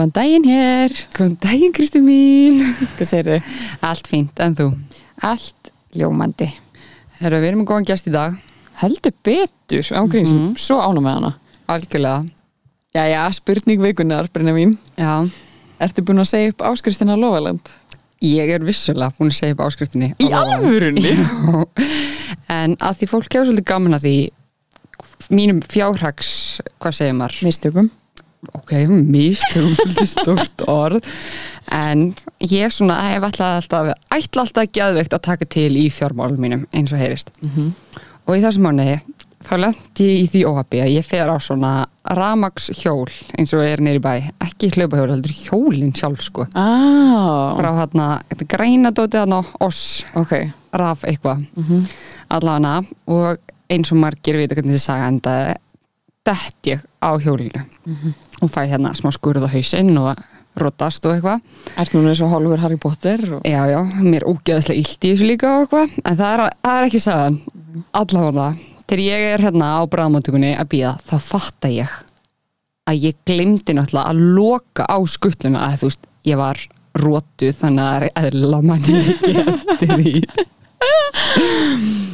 Góðan daginn hér. Góðan daginn Kristi mín Hvað segir þau? Allt fínt, en þú? Allt ljómandi. Herra, við erum með góðan gæst í dag Heldur betur ágríns, Mhm. svo ánum með hana. Algjörlega Jæja, spurning vikunar, Brynja mín. Já, Ertu búin að segja upp áskrifstina Lofaland? ég er vissulega búin að segja upp áskriftinni Í alvörunni? Já, en að því fólk hefur svolítið gaman að því mínum fjárhags, hvað segir maður? Mistökum. Ok, mistökum svolítið stort orð en ég svona hef alltaf, alltaf ætla alltaf geðveikt að taka til í fjármálum mínum eins og heyrist Mhm. og í þessum mánuði þá lendi ég í því óhafi að ég fer á svona ramags hjól eins og er neyri bæ, ekki hlaupahjól heldur hjólinn sjálf sko Á, frá hérna, þetta græna dótið á oss, ok. raf eitthvað Mhm. allana og eins og margir vita hvernig þessi saga endaði dett ég á hjólinu Mhm. Og fæ hérna smá skurð á hausinn og rotast og eitthvað. Ert núna eins og hálfur Harry Potter og... já, já, mér er ógeðslega illt í þessu líka og eitthvað, en það er, það er ekki sagan. Allavega, þegar ég er hérna á bráðmáttugunni að býða þá fatta ég að ég glemdi náttúrulega að loka á skutluna að þú veist, ég var rótuð þannig að er eðla manni ekki eftir því.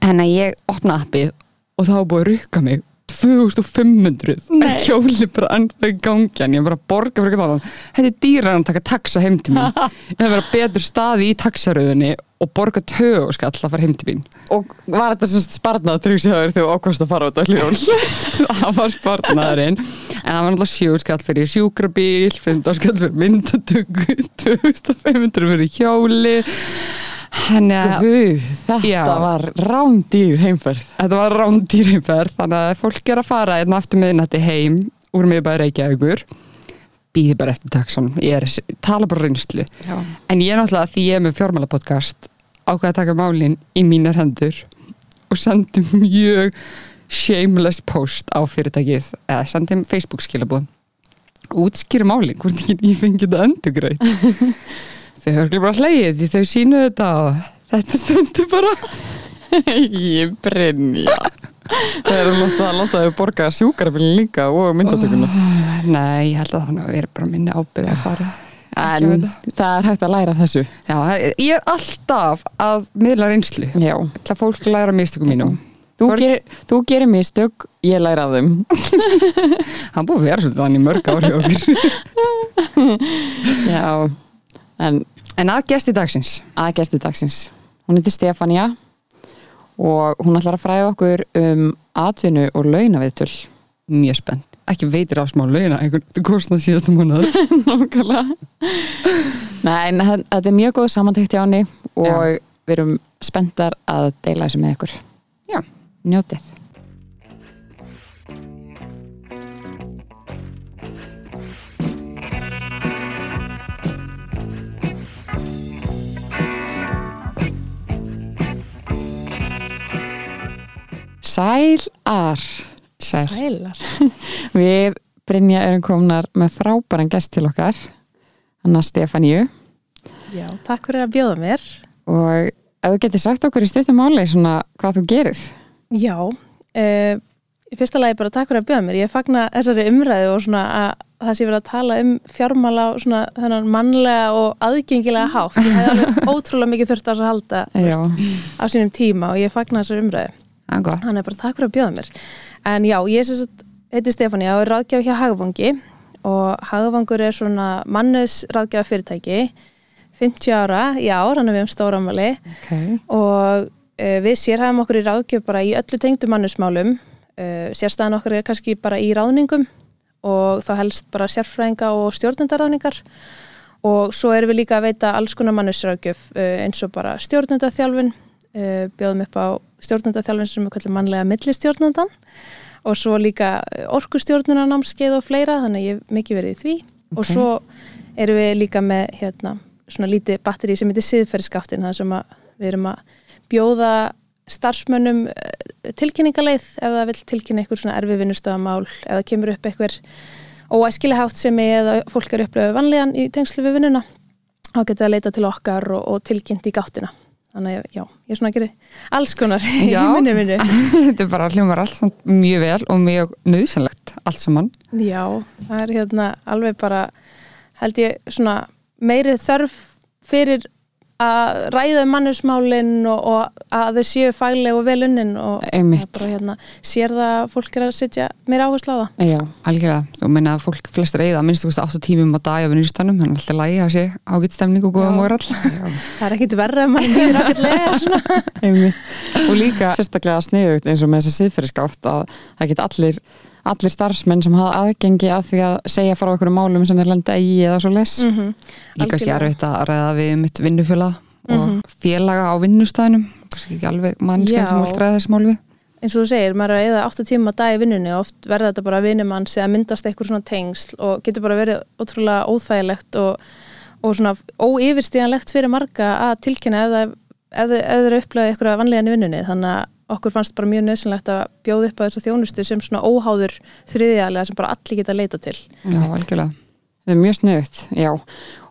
En að ég opna appið og þá búið að rukka mig 2500 Nei. hjóli bara ennþá í gangi en ég var bara að borga fyrir það þetta er dýrar en að taka taxa heim til mín. Ég hef verið að betur staði í taxaröðunni og borga tög og skall að fara heim til mín. Og var þetta svona sparnað tryggsjáður þegar þú ákvæmst að fara út á hljón? það var spartnaðurinn en það var náttúrulega sjóskall fyrir sjúkrabíl 15 skall fyrir myndatöku 2500 fyrir hjóli Guð, þetta Já. var rándýr heimferð. Þetta var rándýrheimferð þannig að fólk er að fara einn aftur miðnætti heim úr miðbæði Reykjavíkur býði bara eftir taxan ég er, tala bara reynslu Já. en ég er náttúrulega því ég er með fjármálapodcast ákveða að taka málin í mínar hendur og sendi mjög shameless post á fyrirtækið eða sendi Facebook skilabúð útskýri málin hvort ég fengið þetta endugrætt þau hörglega bara hlegið því þau sínu þetta og þetta stendur bara Ég brynja. Það er að láta, þau borga sjúkarabilin líka og myndatökuna. Nei, ég held að það er bara minni ábyrði að fara En það. það er hægt að læra þessu. Já, ég er alltaf að miðla reynslu Já. til að fólk læra mistökum mínum Þú, Hvor- gerir, þú gerir mistök, ég læra af þeim. Hann búið að vera svolítið þannig mörg ári okkur Já. En En að gesti dagsins að gesti dagsins. Hún heitir Stefania og hún ætlar að fræða okkur um atvinnu og launaviðtöl. Mjög spennt Ekki veitir á smá launa einhvern kostnað síðastu múnað Nákvæmlega. Nei, en þe- þetta er mjög góð samantækt hjá henni og Já. við erum spenntar að deila þessu með ykkur. Já. Njótið. Sæl ar. Sæl Sælar. Við Brynja erum komnar með frábæran gest til okkar, Hanna Stefáníu Já, takk fyrir að bjóða mér. og ef þú getur sagt okkur í stuttum máli svona hvað þú gerir. Já, uh, í fyrsta lagi bara takk fyrir að bjóða mér. Ég fagna þessari umræðu og svona að það sé verið að tala um fjármála og svona þennan mannlega og aðgengilega hátt. Ég hef alveg ótrúlega mikið þurft á þess að halda veist, á sínum tíma og ég fagna þessari umræðu. Gott Hann er bara takk fyrir að bjóða mér. En já, ég heiti Stefáni og er ráðgjaf hjá Hagvangi og Hagvangur er svona mannes ráðgjafa fyrirtæki 50 ára ár, hann er við um stóramali ok. og uh, við sérhæfum okkur í ráðgjöf bara í öllu tengdu mannusmálum uh, sérstæðan okkur er kannski bara í ráðningum og þá helst bara sérfræðinga og stjórnendaráðningar og svo erum við líka að veita alls konar mannusráðgjöf uh, eins og bara stjórnendaþjálfun uh, bjóðum upp á stjórnendaþjálfun sem er kallið mannlega millistjórnendan. Og svo líka orkustjórnunanámskeið og fleira þannig ég hef mikið verið í því. Og Ok. svo erum við líka með hérna, svona lítið batteri sem heitir siðferðskáttin það sem við erum að bjóða starfsmönnum eh, tilkynningaleið ef það vil tilkynna eitthvað svona erfi vinnustöðamál ef það kemur upp eitthvað óæskilega hátt sem eða fólk er upplöfu vanlíðan í tengslu við vinnuna þá getur það leita til okkar og, og tilkynnt í gáttina þannig að já, ég er svona að gera alls konar. Í minni minni. Þetta er bara hljómar allt mjög vel og mjög nöðsynlegt allt saman. Já, það er hérna alveg bara held ég svona meiri þörf fyrir að ræða um mannusmálin og, og að þau séu fagleg og vel unnin og er bara hérna sér það að fólk er að setja meira áherslu á það. Já, algjörlega, þú meina að fólk flestur eigða minnst þú veist 8 tímum á dag á vinnustanum þannig að alltaf lægi að sé ágætt stemning og góða Já. móral það er ekkit verra ef mann ákveðlega svona. Einmitt. Og líka sérstaklega sniðugt eins og með þessa siðferðiskátt að það get allir allir starfsmenn sem hafa aðgengi að því að segja frá einhverjum málum sem þeir lenda í eða svo les mm -hmm. líka kannski Algjörlega. erfitt að ræða við mitt vinnufjöla og Mhm. félaga á vinnustæðinum kannski ekki alveg mannskjæn sem vilt ræða þessi mál við eins og þú segir, maður er að eða 8 tíma á dag í vinnunni og oft verða þetta bara vinnumanns eða myndast eitthvað svona tengsl og getur bara verið ótrúlega óþægilegt og, og svona óyfirstíðanlegt fyrir marga að tilkynna ef það eru upplegað eitthvað vanlegan í vinnunni þannig að okkur fannst bara mjög nöðsynlegt að bjóða upp á þessu þjónustu sem svona óháður þriðjalega sem bara allir geta leita til Já, algjörlega Það er mjög sniðut, já.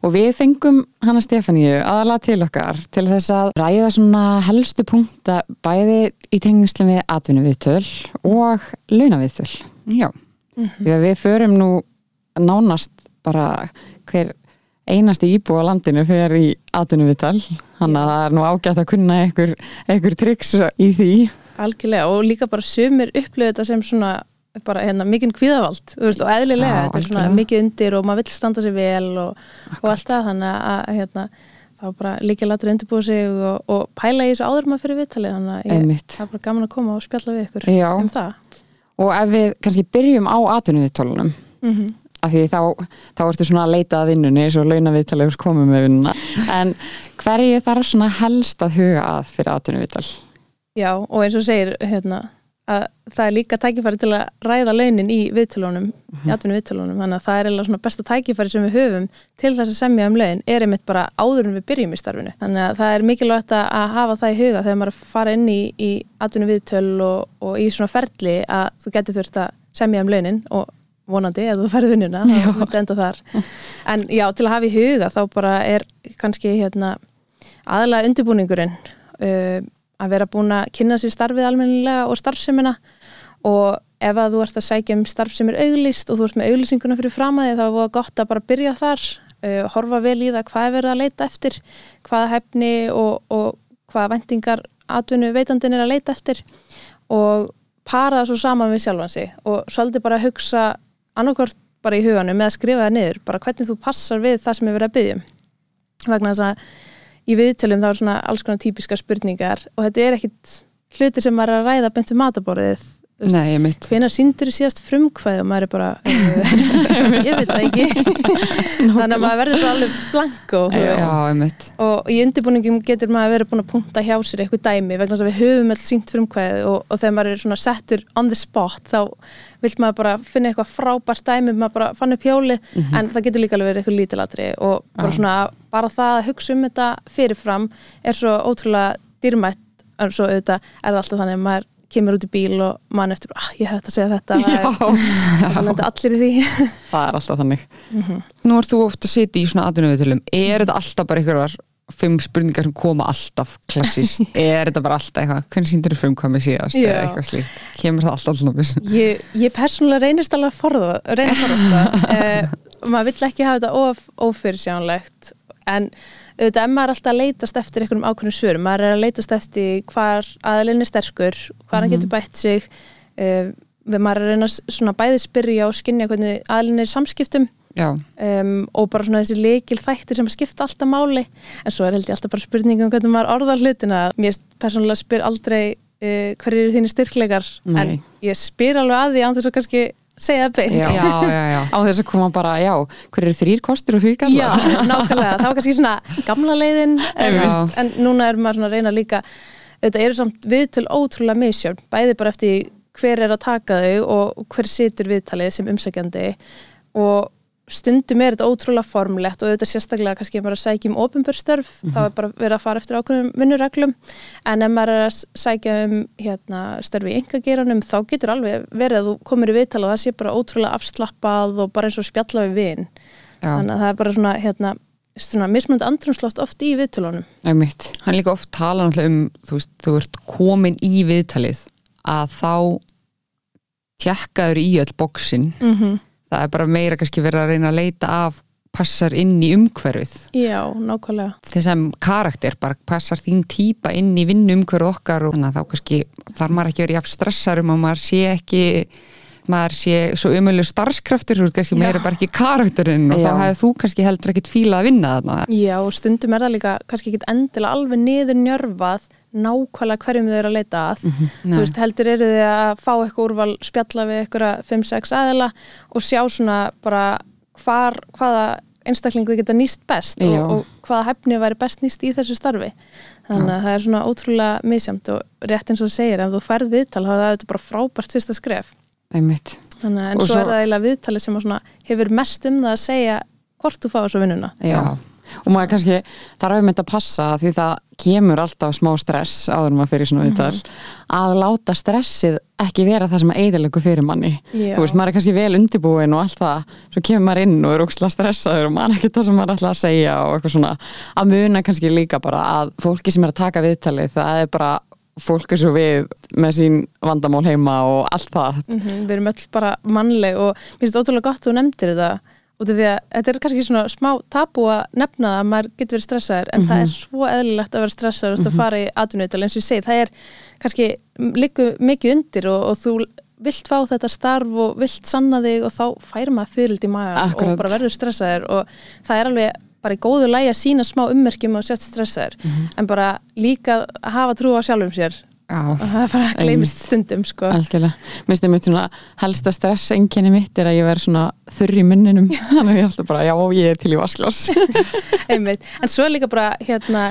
Og við fengum hana Stefáníu aðalega til okkar til þess að ræða svona helstu punkta bæði í tengslum við atvinnuviðtöl og launaviðtöl. Já, Því að við förum nú nánast bara hver einasti íbú á landinu fyrir í atvinnuviðtöl. Þannig að það er nú ágætt að kunna einhver, einhver triks í því. algjörlega og líka bara sumir upplöðu þetta sem svona bara hérna mikinn kvíðavald veist, og eðlilega, Já, þetta er svona algjörlega. mikið undir og maður vill standa sig vel og, og allt það þannig að hérna, þá bara líka latur undirbúið sig og, og pæla í þessu áður maður fyrir viðtalið þannig að ég, það er bara gaman að koma og spjalla við ykkur Já. um það Og ef við kannski byrjum á atvinnuviðtölunum, mm af því þá, þá ertu svona að leita að vinnunni eins og launaviðtalegur komið með vinnuna. En hverju þarf svona helst að huga að fyrir atvinnuviðtal? Já, og eins og segir hérna, að það er líka tækifæri til að ræða launin í viðtölunum í atvinnu viðtölunum, þannig að það er eiginlega svona besta tækifæri sem við höfum til þess að semja um laun er einmitt bara áður en við byrjum í starfinu. Þannig að það er mikilvægt að hafa það í huga þegar maður fara inn í, í atvinnu viðtöl og, og í svona ferli að þú getur þurft að semja um launin og vonandi ef þú færði vinnuna en já, til að hafa í huga þá bara er kannski hérna aðalega undirbúningurinn uh, að vera búin að kynna sér starfið almennilega og starfsemina. Og ef að þú ert að sækja um starf sem er auglýst og þú ert með auglýsinguna fyrir framæði þá er það gott að bara byrja þar uh, horfa vel í það hvað er verið að leita eftir hvaða hefni og, og hvaða vendingar atvinnu veitandin er að leita eftir og para það svo saman við sjálfan sig og svolítið bara hugsa annarkvort bara í huganum með að skrifa það niður bara hvernig þú passar við það sem er verið að byggja vegna þess að í viðtölum þá er svona alls konar típiska spurningar og þetta er ekkit hlutir sem maður er að ræða beint um mataborðið hvenær síndur síðast frumkvæði og maður er bara ég veit það ekki. Þannig að maður verður svo alveg blanko og í undirbúningum getur maður verið búin að punta hjá sér eitthvað dæmi vegna þess að við höfum alls sínt frumkvæði og, og þegar maður er svona settur on the spot þá vill maður bara finna eitthvað frábært dæmi maður bara fann upp hjólið en það getur líka alveg verið eitthvað lítilatri og bara svona bara það að hugsa um þetta fyrirfram er svo ótrúlega dýrmætt en svo auðvitað er það alltaf þannig að maður kemur út í bíl og mann eftir, ah, ég hef þetta að segja þetta það lenda allir í því. Það er alltaf þannig. Nú ert þú ofta að sitja í svona atvinnuviðtölum. Er þetta alltaf bara einhverjar fimm spurningar sem koma alltaf klassist Er þetta bara alltaf eitthvað? Hvernig síndur þú frumkvæmi síðast Já. eða eitthvað slíkt? Kemur það alltaf alltaf ég, ég persónulega reynist alveg að forða, reyna að forðast það. Eh, maður vill ekki hafa þetta of, ófyrirsjánlegt en auðvitað ef maður er alltaf að leitast eftir einhverjum ákveðnum svörum, maður er að leitast eftir hvar aðalinn er sterkur, hvar hann getur bætt sig. Við maður er að reyna svona bæði spyrja og skinja hvernig aðalinn er samskiptum um, og bara svona þessi leikil þættir sem skipta alltaf máli en svo er held ég alltaf bara spurning um hvernig maður orðar hlutina mér persónulega spyr aldrei uh, hverju eru þínir styrkleikar Nei. en ég spyr alveg að því án þess að kannski segja það beint Já. já, já, já. Á þess að koma bara, já, hver eru þrýr kostur og þrýr Já, gallar? nákvæmlega, það var kannski svona gamla leiðin en, en núna er maður svona að reyna líka þetta eru samt viðtöl ótrúlega misjörn bæði bara eftir hver er að taka þau og hver situr viðtalið sem umsækjandi og stundum er þetta ótrúlega formlegt og þetta sérstaklega kannski bara að sækja um ofinbörstörf, þá er bara verið að fara eftir ákveðum vinnureglum. En ef maður er að sækja um hérna, störfi í engageranum þá getur alveg verið að þú komir í viðtal og það sé bara ótrúlega afslappað og bara eins og spjalla við vin. Já. þannig að það er bara svona hérna, svona mismunandi andrumsloft oft í viðtölunum. Einmitt, hann líka oft tala um þú veist, þú ert komin í viðtalið að þá tjekkaður í öll bóksin mm -hmm. Það er bara meira kannski verið að reyna að leita af passar inn í umhverfið. Já, nákvæmlega. Þess að karakter bara passar þín típa inn í vinnu umhverfið okkar og þannig að þá kannski þarf maður ekki að vera jafn stressarum og maður sé ekki maður sé svo umölu starfskraftur þú veist kannski meira bara ekki karakterinn og Já. þá hefði þú kannski heldur ekkit fíla að vinna þarna. Já, og stundum er það líka kannski ekki endilega alveg niður njörfað nákvæmlega hverjum þau eru að leita að. Þú Nei. veist, heldur eru þið að fá eitthvað úrval spjalla við eitthvað 5-6 aðila og sjá svona bara hvar, hvaða einstakling þau geta nýst best og, og hvaða hefni væri best nýst í þessu starfi. Þannig að það er svona ótrúlega misjamt og rétt eins og þú segir, ef þú færð viðtal þá er auðvitað bara frábært fyrsta skref einmitt. Þannig að en svo, svo- er það eiginlega viðtali sem að svona, hefur mest um það að segja hvort þú fáið svo vinnuna. Já. og maður kannski þarf einmitt að passa því það kemur alltaf smá stress áður maður fyrir svona viðtal að láta stressið ekki vera það sem að eðilegu fyrir manni. Já. þú veist, maður er kannski vel undirbúin og allt það svo kemur maður inn og er óksla stressaður og maður ekki það sem maður ætla að segja og eitthvað svona. Að muna kannski líka bara að fólki sem er að taka viðtalið það er bara fólk eins og við með sín vandamál heima og allt það. Mhm, við erum öll bara mannleg og mér finnst ótrúlega gott að þú nefndir þetta út af því að þetta er kannski svona smá tabu að nefna að maður getur verið stressaður en það er svo eðlilegt að vera stressaður mm að fara í atvinnuðtal eins og ég segi, það er kannski líku mikið undir og, og þú vilt fá þetta starf og vilt sanna þig og þá fær maður fyrild í maga Akkurat. og bara verður stressaður og það er alveg bara í góðu lægi að sína smá ummerkjum og sett stressaður en bara líka að hafa trú á sjálfum sér. Já, og það er bara að gleymist stundum sko. Algjörlega, minnst ég mitt svona helsta stress einkenni mitt er að ég verð svona þurr í munninum, þannig að ég er alltaf bara já, ég er til í vasklás Einmitt. En svo er líka bara hérna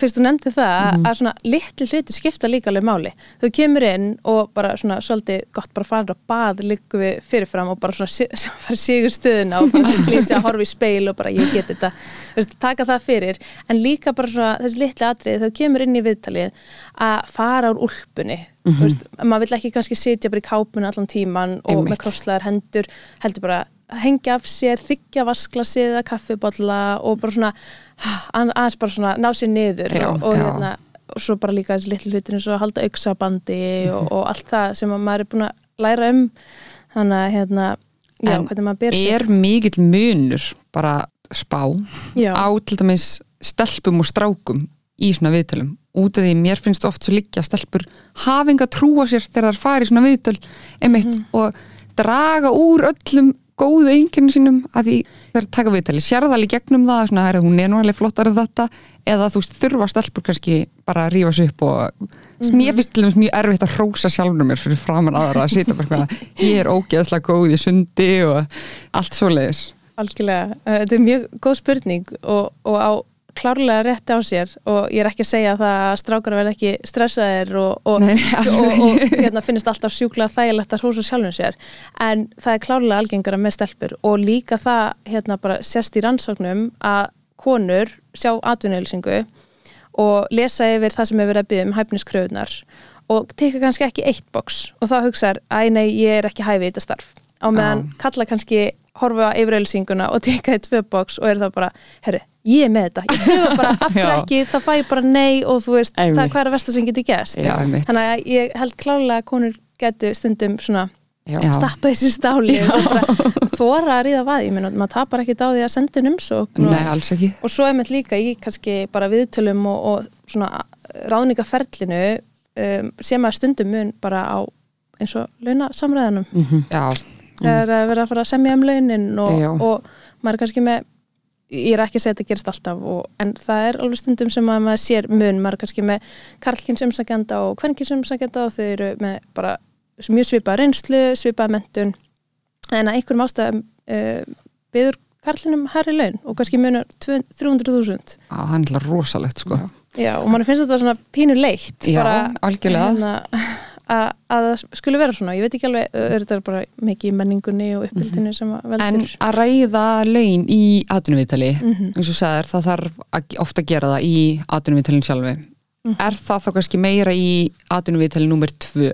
fyrst þú nefndi það Mhm. að svona litli hluti skipta líka alveg máli. Þú kemur inn og bara svona svolítið gott bara fara á bað líku við fyrirfram og bara svona fara sigur stöðuna og bara klísi að horfa í speil og bara ég get þetta. Þú veist, taka það fyrir. En líka bara svona þessi litli atrið þú kemur inn í viðtalið að fara úr úlpunni. Mm veist, maður vill ekki kannski sitja bara í kápunni allan tíman og Einmitt. með krosslaðar hendur heldur bara hengja af sér, þykja vasklasið eða kaffibotla og bara svona að- aðeins bara svona ná sér niður Já, og, og já. hérna og svo bara líka þessi litlu hlutin eins og halda auksabandi og, og allt það sem að maður er búin að læra um. Þannig að hérna já, En hvernig maður ber sig. er mikill munur bara spá á til dæmis stelpum og strákum í svona viðtölum? Út af því mér finnst oft svo að stelpur hafa enga trúa sér þegar það fari í svona viðtöl einmitt Mhm. og draga úr öllum góðu einkennum sínum að því þegar taka viðtali sérða alveg gegnum það svona, herri, hún er nú alveg flottar en þetta eða þú þurfa stelpur kannski bara að rífa sig upp og Mhm. mér finnst til dæmis mjög erfitt að hrósa sjálfur mér fyrir framan aðra að sita bara ég er ógeðslega góð í sundi og allt svoleiðis algjörlega Uh, þetta er mjög góð spurning og, og á klárlega rétt á sér og ég er ekki að segja það að strákar verð ekki stressaðir og, og, Nei, og, og hérna, finnst alltaf sjúklega þægilegt að hrósa sjálfum sér. En það er klárlega algengara með stelpur og líka það hérna bara sérst í rannsóknum að konur sjá atvinnuhelsingu og lesa yfir það sem hefur verið að byggja um hæfniskröfunar og teka kannski ekki eitt boks og þá hugsaður, æ nei, ég er ekki hæfið í þetta starf. Á meðan kalla kannski horfa yfir auðlýsinguna og teka í tvö boks og er það bara, herru, ég er með þetta. Ég pröfa bara, af hverju Já. ekki, það fæ ég bara nei og þú veist, Einmitt. það er að versta sem getur gæst þannig að ég held klálega að konur getur stundum svona stappa þessu stáli þóra að ríða vaði, ég meina, maður tapar ekki á því að senda um umsókn og, svo er með líka í kannski bara viðtölum og, og svona ráðningaferlinu um, sem að stundum mun bara á eins og launasamræðanum Mhm. Já, það er að vera að fara að semja um launin og, og maður er kannski með ég er ekki að segja að þetta gerist alltaf og, en það er alveg stundum sem að maður sér mun, maður er kannski með karlkins umsækjanda og kvenkins umsækjanda og þau eru með bara mjög svipað reynslu, svipað mentun en að einhverjum ástæðum uh, byður karlinum herri laun og kannski munar 300.000 á, hann er rosalegt sko. Já, og mann finnst þetta svona pínu leitt Já, bara, algjörlega. hérna, að, að það skulle vera svona, ég veit ekki alveg þetta er bara mikið í menningunni og uppbyldinu sem að En veldur að ræða laun í atvinnuviðtali Mhm. eins og sagðir, það þarf ofta að gera það í atvinnuviðtalin sjálfi Mhm. Er það þá kannski meira í atvinnuviðtali númer tvö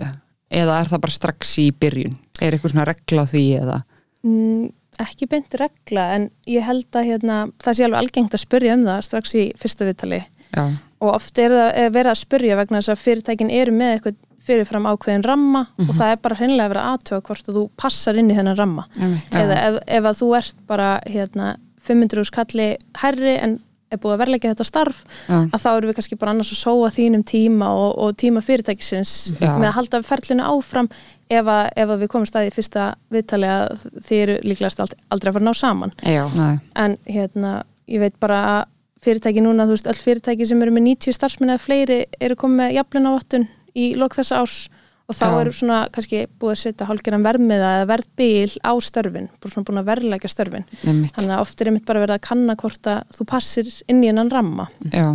eða er það bara strax í byrjun? Er eitthvað svona regla því eða? Mm, ekki beint regla en ég held að hérna, það sé alveg algengt að spurja um það strax í fyrsta viðtali Já, og oft er það er verið að spurja vegna þess að fyrirtækin eru með eitthvað fyrirfram ákveðin ramma og það er bara hreinlega að vera aðtöða hvort að þú passar inn í þennan ramma. Einmitt. eða ef, ef að þú ert bara hérna, 500 skalli herri en er búið að verleika þetta starf já, að þá erum við kannski bara annars að sóa þínum tíma og, og tíma fyrirtækisins Já. með að halda ferlinu áfram ef að, ef að við komum staði í fyrsta viðtali að þið eru líklegast ald- aldrei að fara að ná saman. Já, nei, en hérna, ég veit bara að fyrirtæki núna, þú veist, öll fyrirtæki sem eru með 90 starfsmenn eða fleiri eru komið með jafnlun ávattun í lok þessa árs og þá Já. eru svona kannski búið að setja hálfgerðan vermiða eða verðbíl á störfin, búin að verðlækja störfin. Þannig að oft er einmitt bara verið að kanna hvort að þú passir inn í hennan ramma. Já,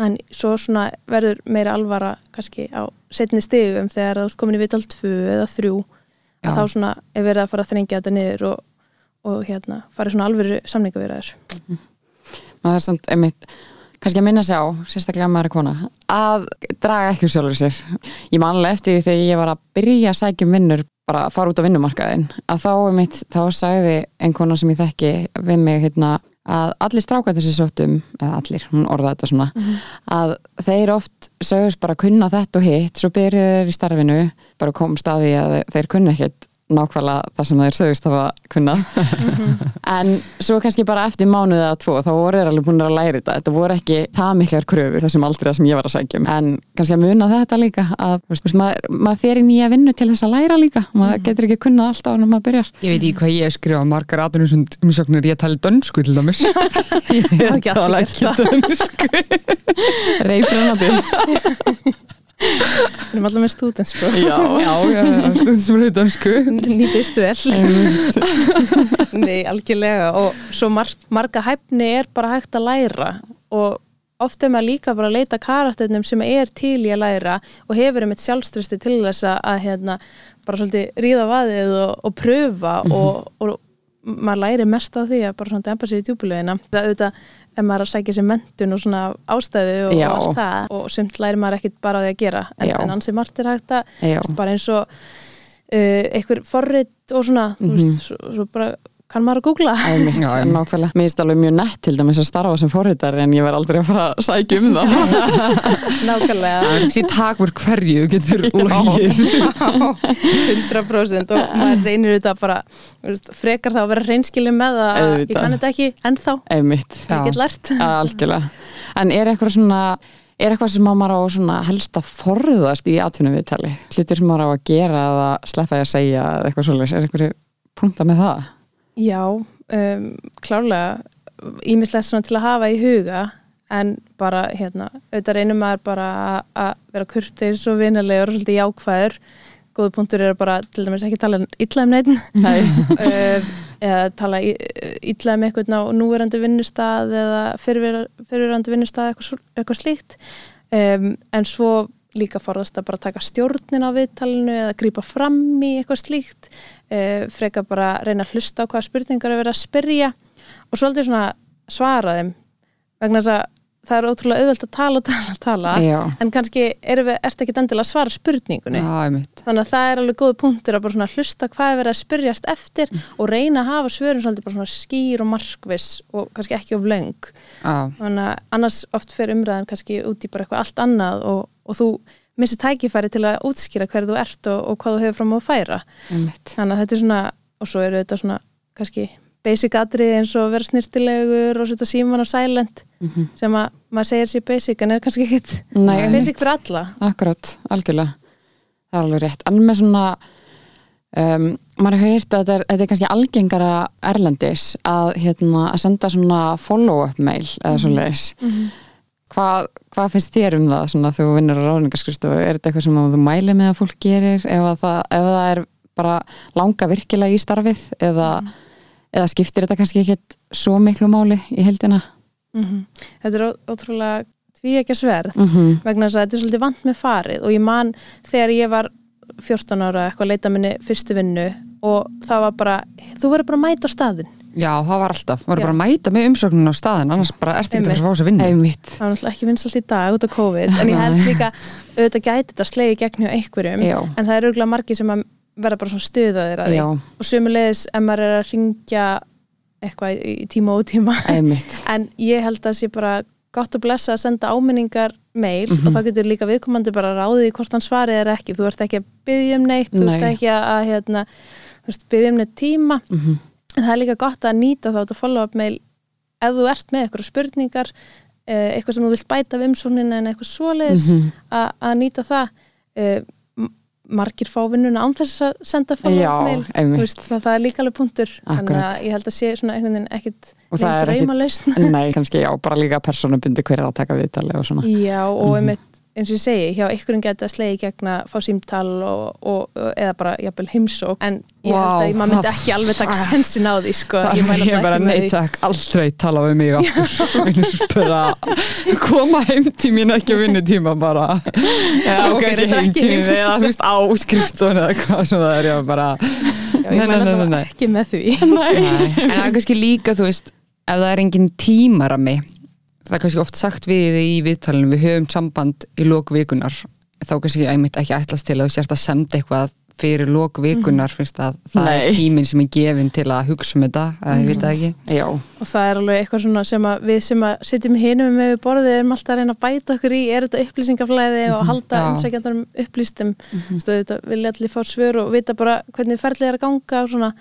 en svo svona verður meira alvara kannski á setni stigum þegar þú ert komin í vital 2 eða 3 Já. að þá svona er verið að fara að þrengja þetta niður og, og hérna farið svona alvöru samningavirðar maður er samt einmitt kannski að minna sig á, sérstaklega að maður er kona að draga ekki úr sjálfur sér. Ég manlega eftir því þegar ég var að byrja að sækja um vinnur, bara að fara út á vinnumarkaðin að þá einmitt, þá sagði einn kona sem ég þekki við mig hérna, að allir strákættir sér sóttum eða allir, hún orðaði þetta svona að þeir oft sögust bara kunna þetta og hitt, svo byrjuðu þeir í starfinu bara kom staði að þeir kunna ekkert nákvæmlega það sem þeir sögust hafa kunna en svo kannski bara eftir mánuðið eða tvo þá voru þeir alveg búin að læra þetta. Þetta voru ekki það miklar kröfur þessum aldrei sem ég var að sækja um. En kannski að muna þetta líka að þú veist, maður, maður fer í nýja vinnu til þess að læra líka. Maður getur ekki kunnað alltaf en maður byrjar. Ég veit ekki hvað ég hef skrifað margar aðunisund umsóknir ég tali dönsku til dæmis. Ég ekki gert. það. dönsku reybrunandi við erum allar með stúdens sko. já, já, já, stundum sem er dönsku nýtist vel. Nei, algjörlega. Og svo mar marga hæfni er bara hægt að læra. Og oft er maður líka bara að leita karakternum sem er til í að læra og hefur einmitt sjálfströsti til þess að, hérna, bara svolítið ríða vaðið og, og pröfa og, og maður læri mest á því að bara svona dempa sér í djúbulegina það auðvitað ef maður er að sækja sér mentun og svona ástæðu og, og allt það og sumt læri maður ekkit bara á því að gera en, en ansi margt er hægt að bara eins og uh, einhver forrit og svona mm Mhm. veist, svo, svo bara kann maður að googla Já, nákvæmlega. Mér finnst alveg mjög nett til dæmis að starfa sem forritar en ég verð aldrei að fara að sækja um það. nákvæmlega það ekki takmur hverju getur logið 100% og maður reynir þetta bara veist, frekar þá að vera reynskilin með það að ég Auðvitað. kann þetta ekki ennþá Einmitt, Já. ég get lært algjörlega. En er eitthvað svona, er eitthvað sem maður á svona helst að forðast í atvinnum viðtali? Hlutir sem maður á að gera eða sleppa því að segja eða eitthvað svolítið, er eitthvað punkta með það? Já, um, klárlega ímislegt svona til að hafa í huga en bara hérna auðvitað reynir maður bara að- vera kurteis og vinalegur og svolítið jákvæður. Góðu punktur er bara til dæmis ekki tala illa um neitt Nei. uh, eða tala illa um eitthvað á núverandi vinnustað eða fyrirver- fyrirverandi vinnustað eitthvað, eitthvað slíkt. Um, en svo líka forðast að bara taka stjórnin á viðtalinu eða grípa fram í eitthvað slíkt uh, freka bara reyna að hlusta á hvaða spurningar er verið að spyrja og svolítið svona svara þeim. Vegna þess að það er ótrúlega auðvelt að tala, tala, tala Já, en kannski erum við, ertu ekki endilega að svara spurningunni. Já, þannig að það er alveg góð punktur að bara svona hlusta hvað er verið að spyrjast eftir og reyna að hafa svörum svolítið bara svona skýr og markviss og kannski ekki of Já, þannig að annars oft fer umræðan kannski út í bara eitthvað allt annað og, og þú missir tækifæri til að útskýra hverju þú ert og, og hvað þú hefur fram á að færa einmitt. þannig að þetta er svona, og svo eru þetta svona kannski basic atrið eins og vera snirtilegur og setja síman á silent Mhm. sem að maður segir sér basic en er kannski ekkit Nei, basic fyrir alla Akkurat, algjörlega. Það er alveg rétt. En með svona, um, maður hefur hýrt að þetta er, þetta er kannski algengara erlendis að, hérna, að senda svona follow-up mail eða svo leiðis. Hvað, hvað finnst þér um það svona þú vinnur á ráðningarskristofu? Er þetta eitthvað sem þú mæli með að fólk gerir ef, að það, ef það er bara langa virkilega í starfið eða, eða skiptir þetta kannski ekkit svo miklu máli í heldina? mm Þetta er ótrúlega tví ekki sverð Mm -hmm. vegna þess að þetta er svolítið vant með farið og ég man þegar ég var 14 ára eitthvað að leita minni fyrstu vinnu og það var bara, þú verður bara að mæta á staðin já, það var alltaf. Það var Já. bara að mæta með umsöknun á staðin, annars bara ertu ekki til að fá þess að vinna. Einmitt. það var náttúrulega ekki vinsalt í dag út af COVID en ég held líka auðvitað gæti þetta slegi gegn hjá einhverjum Já. en það er auðvitað margi sem að verða bara svona stuðaðir að því já, og sömulegis ef maður er að ringja eitthvað í, tíma og tíma einmitt en ég held að sé bara gott að blessa að senda áminningar mail Mhm. og þá getur líka viðkomandi bara ráðið í hvort hann svarið er ekki þú ert ekki að byggja um neitt þú ert Nei. ekki að hérna, byggja um neitt tíma Mhm. En það er líka gott að nýta þá þetta follow-up mail ef þú ert með eitthvað spurningar eh, eitthvað sem þú vilt bæta við umsóknina en eitthvað svoleiðis Mhm. að að nýta það eh, margir fá vinnuna án þess að senda follow-up mail einmitt veist, það, er líka alveg punktur þannig Akkurat. að ég held að sé svona einhvern veginn ekkit ekkit- draumalausn Nei, kannski já, bara líka persónubundi hver er að taka viðtali og svona Já, og Mhm. einmitt eins og ég segi, hjá ykkurinn geta slegið gegn að fá símtal og, og, og eða bara jafnvel heimsók, en ég held að maður myndi ekki alveg taka sensin á því sko, Það ég ég bara ekki með nei því. takk, aldrei tala við mig aftur. Bara koma heim til mín ekki á vinnutíma bara. Eða Ok, ok, ekki reyndar heim ekki heim. eða þú veist á skrifstofun eða hvað sem það er já bara. Já, ég nei. ekki með því. Nei, en það er kannski líka, þú veist, ef það er engin tímarami, það er kannski oft sagt við í viðtalinu, við höfum samband í lókvikunar, þá kannski einmitt ekki ætlast til að þú sért að senda eitthvað fyrir lókvikunar, finnst að það Nei. er tíminn sem er gefin til að hugsa um þetta, eða ég veit það ekki. Já, og það er alveg eitthvað svona sem að við sem að sitjum hinum með við borðið erum alltaf að reyna að bæta okkur í er þetta upplýsingaflæði og halda Já. umsækjandarum upplýstum. Mm þetta vilja allir fá svör og vita bara hvernig ferlið er að ganga og svona.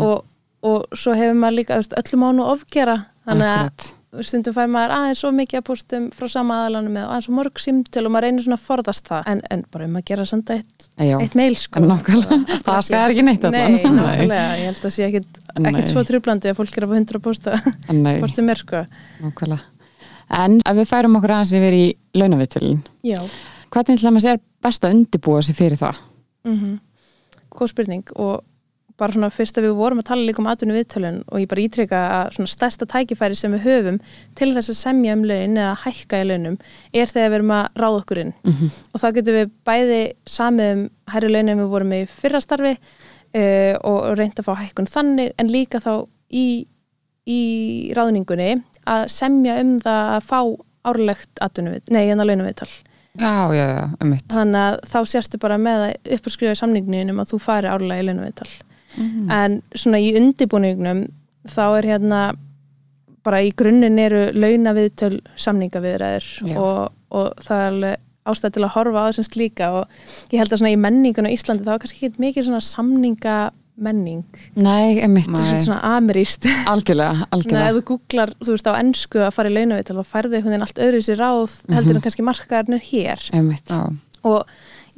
Og, og svo hefur maður líka öllum á nú ofgera þannig að stundum fær maður aðeins svo mikið að postum frá sama aðalanum og aðeins svo mörg símtöl og maður reynir svona að forðast það. En, en bara um að gera að senda eitt, eitt mail sko. Nákvæmlega, það skar ekki neitt allan. Nei, nákvæmlega, ég held að sé ekkit, ekkit svo trublandi að fólk er að hundra posta Nei, hvort sem er sko. Nákvæmlega. En ef við færum okkur aðeins yfir í launavitulin Já, Hvernig til að maður sér best að undirbúa sig fyrir það? mm góð spurning og bara svona fyrst að við vorum að tala líka um atvinnu viðtölun og ég bara ítreka að svona stærsta tækifæri sem við höfum til þess að semja um laun eða hækka í launum er þegar við erum að ráða okkur inn Mhm. og þá getum við bæði samið um hærri laun en við vorum í fyrra starfi uh, og, og reynd að fá hækkun þannig en líka þá í, í ráðningunni að semja um það að fá árlegt atvinnu við, nei, en að launaviðtal Já, já, já, einmitt. þannig að þá sérstu bara með að upp að skrifa í samningninum að þú fari árlega í launaviðtal en svona í undibúningnum þá er hérna bara í grunninn eru launaviðtöl samningaviðræður Já. og, og það er alveg ástæð til að horfa á þessum slíka og ég held að svona í menningun á Íslandi þá er kannski ekki mikið svona samningamenning. Nei, einmitt. Nei. þetta er svona ameríst Algjörlega, Svona ef algjörlega þú googlar, þú veist, á ennsku að fara í launaviðtal þá færðu einhvern veginn allt öðru í sér ráð heldur en kannski markaðarnir hér. Einmitt, Já, og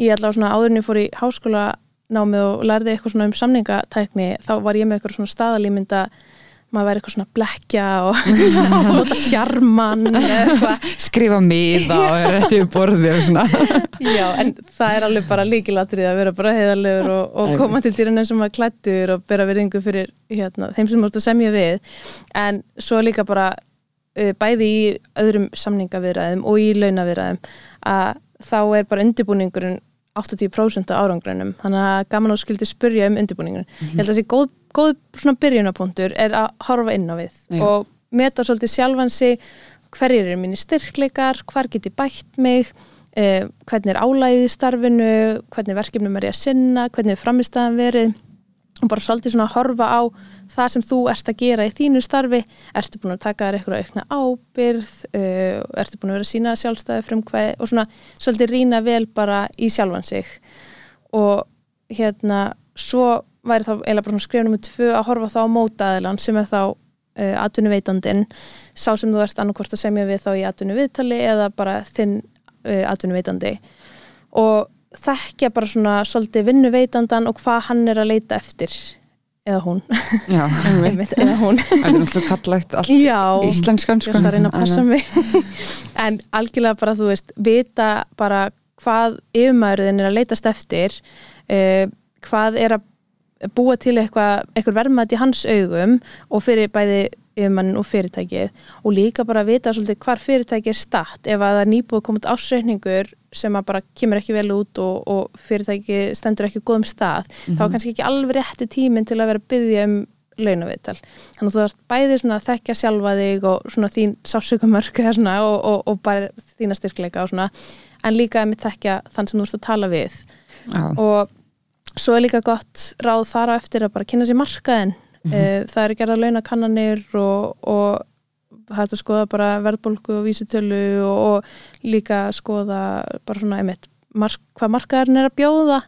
ég allavega svona áðurinn ég fór í háskóla námið og lærði eitthvað svona um samningatækni þá var ég með eitthvað svona staðalímynda maður væri eitthvað svona blekja og nota sjarman eða eitthvað, skrifa miða og er rétti við borði og svona. já, en það er alveg bara líkilatrið að vera bara heiðarlegur og, og koma til dýrinn sem að klættur og bera virðingu fyrir hérna, þeim sem múst að semja við. En svo líka bara uh, bæði í öðrum samningaviðræðum og í launaviðræðum að þá er bara undirbúningurinn 80% af árangrunum þannig að gaman og skildi spurja um undirbúningurinn. Ég held að þessi góð, góð svona byrjunapunktur er að horfa inn á við Já. og meta svolítið sjálfan sig. Hverjir eru mínir styrkleikar? Hvar get ég bætt mig? Eh, hvernig er álæðið starfinu? Hvernig verkefnum er ég að sinna? Hvernig er framistæðan verið og bara svolítið svona að horfa á það sem þú ert að gera í þínu starfi. Ertu búin að taka þér eitthvað aukna ábyrð uh, ertu búin að vera að sína sjálfstæði frumkvæði? Og svona svolítið rýna vel bara í sjálfan sig. Og hérna svo væri þá eiginlega bara svona skrifunum með tvö að horfa þá á mótaðilan sem er þá uh, atvinnuveitandinn. Sá sem þú ert annarkvort að semja við þá í atvinnuviðtali eða bara þinn uh, atvinnuveitandi. Og þekkja bara svona svolítið vinnuveitandan og hvað hann er að leita eftir eða hún, Já, einmitt, eða hún. Það er náttúrulega kallegt allt já, íslenskan ég sko. ætla að reyna að passa mig. En algjörlega bara þú veist vita bara hvað yfirmaðurðin er að leitast eftir uh, hvað er að búa til eitthvað, verðmætt í hans augum og fyrir bæði yfirmannin og fyrirtækið og líka bara að vita svolítið hvar fyrirtækið er statt. Ef að það er nýbúið komið ásreikningur sem að bara kemur ekki vel út og, og fyrirtækið stendur ekki góðum stað þá er kannski ekki alveg réttu tíminn til að vera að byggja um launaviðtal. Þannig að þú þarf bæði svona að þekkja sjálfa þig og svona þín sásökumörk eða svona og, og, og bara þína styrkleika en líka að mitt þekkja þann sem þú ert að tala við. Já, og svo er líka gott ráð þar á eftir að bara kynna sér markaðin mm það eru gerða launakannanir og, og hægt að skoða bara verðbólgu og vísitölu og, og líka skoða bara svona einmitt mark, hvað markaðurinn er að bjóða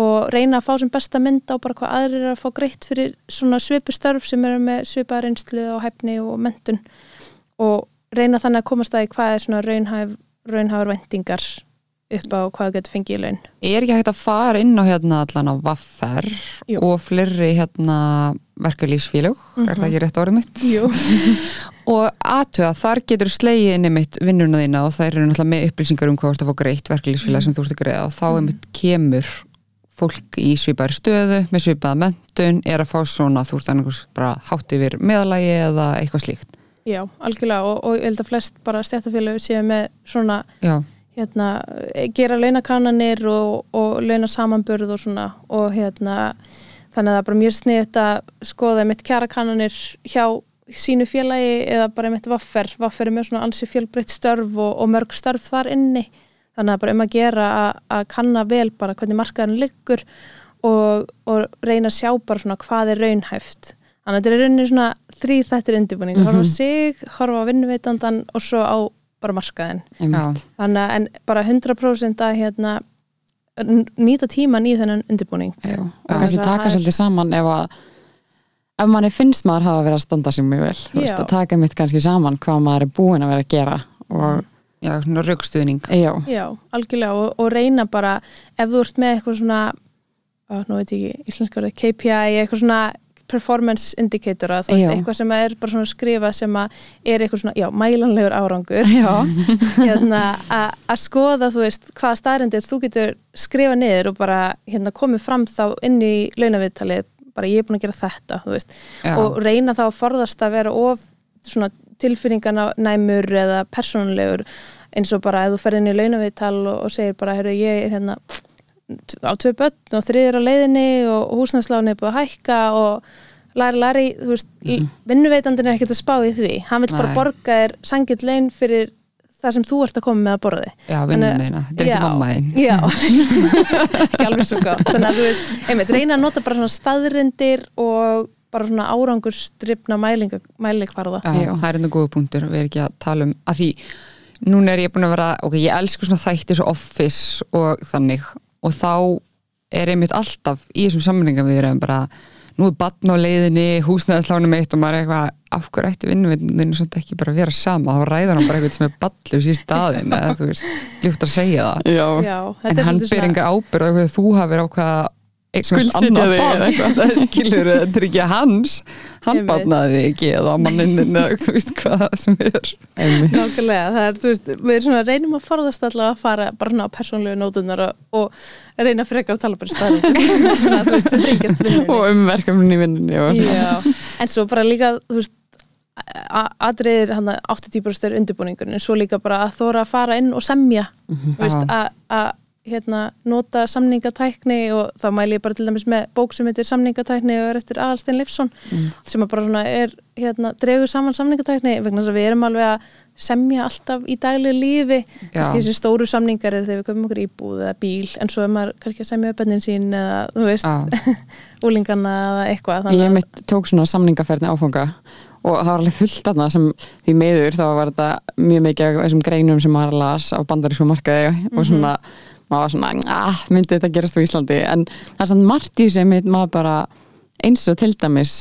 og reyna að fá sem besta mynd á bara hvað aðrir er að fá greitt fyrir svona svipustörf sem eru með svipaðarinslu og hæfni og mentun og reyna þannig að komast að því hvað er svona raunhæf, raunhæfur vendingar upp á hvað getur fengið í laun. Er ekki hægt að fara inn á hérna allan á Vaffer Jú. og fleiri hérna verkalýsfélög, er það ekki rétt orðið mitt? Jú. Og aðtöða, þar getur slegið inn einmitt vinnuna þína og það eru náttúrulega með upplýsingar um hvað þú ert að fá greitt verkalýsfélag sem þú ert að greiða. Og þá einmitt kemur fólk í svipaðri stöðu með svipaða mentun, er að fá svona þú ert annars bara hátt yfir meðalagi eða eitthvað slíkt. Já, algjörlega. Og, og ég held að flest bara stjættafélög séu með svona Já, hérna, gera launakannanir og, og launasamanburð og svona. Og hérna þannig að það er bara mjög sniðt að skoða mitt kjarakannanir hjá sínu félagi eða bara mitt vaffer. Vaffer er mjög svona ansi fjölbreytt störf og, og mörg störf þar inni. Þannig að bara um að gera að, að kanna vel bara hvernig markaðan liggur og, og reyna að sjá bara svona hvað er raunhæft. Þannig að þetta er rauninni svona þrý þettir undirbúning, horfa á sig, horfa á vinnuveitandan og svo á bara markaðin þannig að en bara 100% að hérna, nýta tíman í þennan undirbúning. Já, og kannski taka er- svolítið saman ef að ef manni finnst maður hafa verið að standa sig mjög vel þú veist, að taka mitt kannski saman hvað maður er búin að vera að gera og já, svona raukstuðning. já, já, algjörlega og, og reyna bara ef þú ert með eitthvað svona á, nú veit ég ekki, íslenska orðið KPI eitthvað svona performance indicator að þú veist, eitthvað sem er bara svona skrifað sem að er eitthvað svona, já, mælanlegur árangur. Hérna, að að skoða, þú veist, hvaða staðrendir þú getur skrifa niður og bara hérna, komið fram þá inn í launaviðtalið, bara ég er búin að gera þetta, þú veist, Já, og reyna þá að forðast að vera of svona tilfinninganæmur eða persónulegur eins og bara ef þú ferð inn í launaviðtal og, og segir bara, heyrðu, ég er hérna á tvö börn og þriðir á leiðinni og húsnæðsláni er búið að hækka og læri, læri, þú veist, mm vinnuveitandinn er ekkert að spá í því, hann vil bara borga þér sangill laun fyrir það sem þú ert að koma með að borða þig já vinnuna þína, þetta er ekki mamma þín. Já, ekki alveg svo gott. Þannig að þú veist, einmitt, reyna að nota bara svona staðrindir og bara svona árangurstripna mælikvarða. Já, það er enda góða punktur við erum ekki að tala um að því núna er ég búin að vera, ok, ég elsku svona þætti svo office og þannig og þá er einmitt alltaf í þessum sammenningar við erum bara nú er batn á leiðinni, húsnæðaslánum eitt og maður er eitthvað, af hverju ætti vinnuvindinu svona ekki bara að vera sama, þá ræður hann bara eitthvað sem er ballur í staðin eða þú veist, ljúft að segja það. Já, Já, en þetta er hann ber svona enga ábyrð þú hafir á annað þig eða eitthvað. það skilur, þetta er ekki hans. Hann þig ekki eða manninn eða þú veist hvað það sem er. Nákvæmlega, það er, þú veist, við erum svona reynum að forðast allavega að fara bara svona á persónlegu nótunar og, og reyna frekar að tala bara þú veist, vinnunni. Og um verkefni í vinnunni og Já, en svo bara líka, þú veist a- atriðir hann að 80% er undirbúningur en svo líka bara að þóra að fara inn og semja þú veist, Já. að, að hérna, nota samningatækni og þá mæli ég bara til dæmis með bók sem heitir samningatækni og er eftir Aðalstein Leifsson sem að bara svona er hérna, dregur saman samningatækni vegna þess að við erum alveg að semja alltaf í daglegu lífi. Kannski þessi stóru samningar er þegar við komum okkur íbúð eða bíl en svo er maður kannski að semja upp bennin sín eða þú veist, Já, úlingana eða eitthvað ég mitt tók svona samningaferðni áfanga og það var alveg fullt aðna sem því meður þá var þetta mjög mikið af þessum greinum sem maður las á bandarísku markaði og svona maður var svona, ah, myndi þetta gerast á Íslandi? En það er svona margt í sem maður bara eins og til dæmis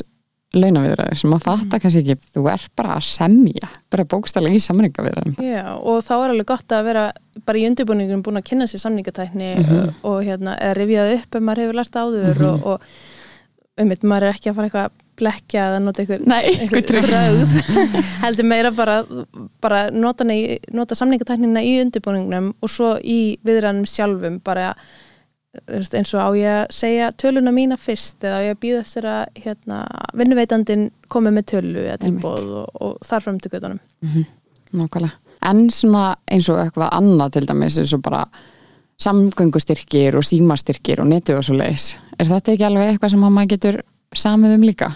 launaviðræður sem maður fattar kannski ekki þú er bara að semja bara bókstælega í samningaviðræðum. Já, og þá er alveg gott að vera bara í undirbúningunum búin að kynna sér samningatækni og, og hérna, eða rifjaði upp ef maður hefur lært áður og, og um mitt, maður er ekki að fara eitthvað að blekja eða nota einhver, Nei, tricks. brögð heldur meira bara, bara nota, nota samningatæknina í undirbúningunum og svo í viðræðanum sjálfum bara eins og á ég að segja töluna mína fyrst eða á ég að býða eftir að hérna, vinnuveitandin komi með tölu eða tilbóð og, og þar fram til göttunum Nákvæmlega. En svona eins og eitthvað annað til dæmis eins og bara samgöngustyrkir og símastyrkir og netið og svo leiðis. Er þetta ekki alveg eitthvað sem að maður getur samið um líka?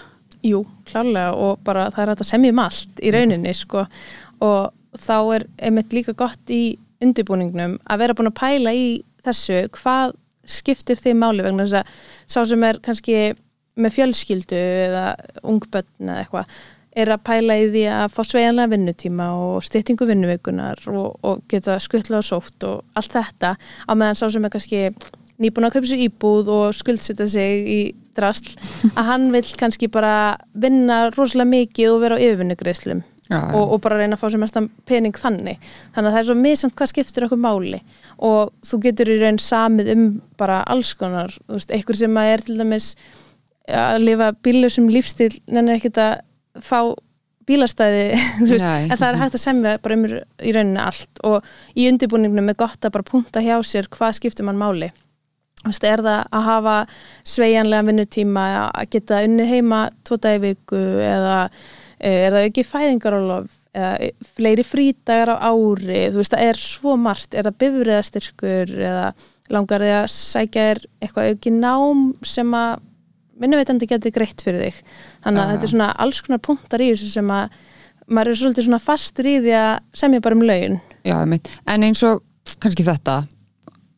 Jú, klálega og bara það er hægt að semja um allt í rauninni sko. Og þá er einmitt líka gott í undirbúningnum að vera búin að pæla í þessu hvað skiptir því máli vegna þess að sá sem er kannski með fjölskyldu eða ungbönn eða eitthvað er að pæla í því að fá sveianlega vinnutíma og styttingu vinnuveikunar og, og geta skuttla og sótt og allt þetta á meðan sá sem er kannski nýbúin að kaupa sér íbúð og skuldsetja sig í drasl að hann vil kannski bara vinna rosalega mikið og vera á yfirvinnugreislum og, og bara reyna að fá sér mestan pening þannig. Þannig að það er svo misamt hvað skiptir okkur máli. Og þú getur í raun samið um bara alls konar einhver sem að er til dæmis að lifa bílur sem lífstíl nennir ekkert að fá bílastæði veist, en það er hægt að semja bara um í rauninni allt. Og í undirbúningnum er gott að bara punta hjá sér hvað skiptir mann máli er það að hafa sveigjanlega vinnutíma að geta unnið heima tvo dagi í viku eða eh, er það ekki fæðingarólof eða fleiri frítagar á ári? Þú veist, það er svo margt. Er það bifriðastyrkur eða langar þið að sækja er eitthvað auki nám sem að vinnuveitandi geti greitt fyrir þig? Þannig að Já. þetta er svona alls konar punktar í þessu sem að maður er svolítið svona fastur í því að semja bara um laun. Já, en eins og kannski þetta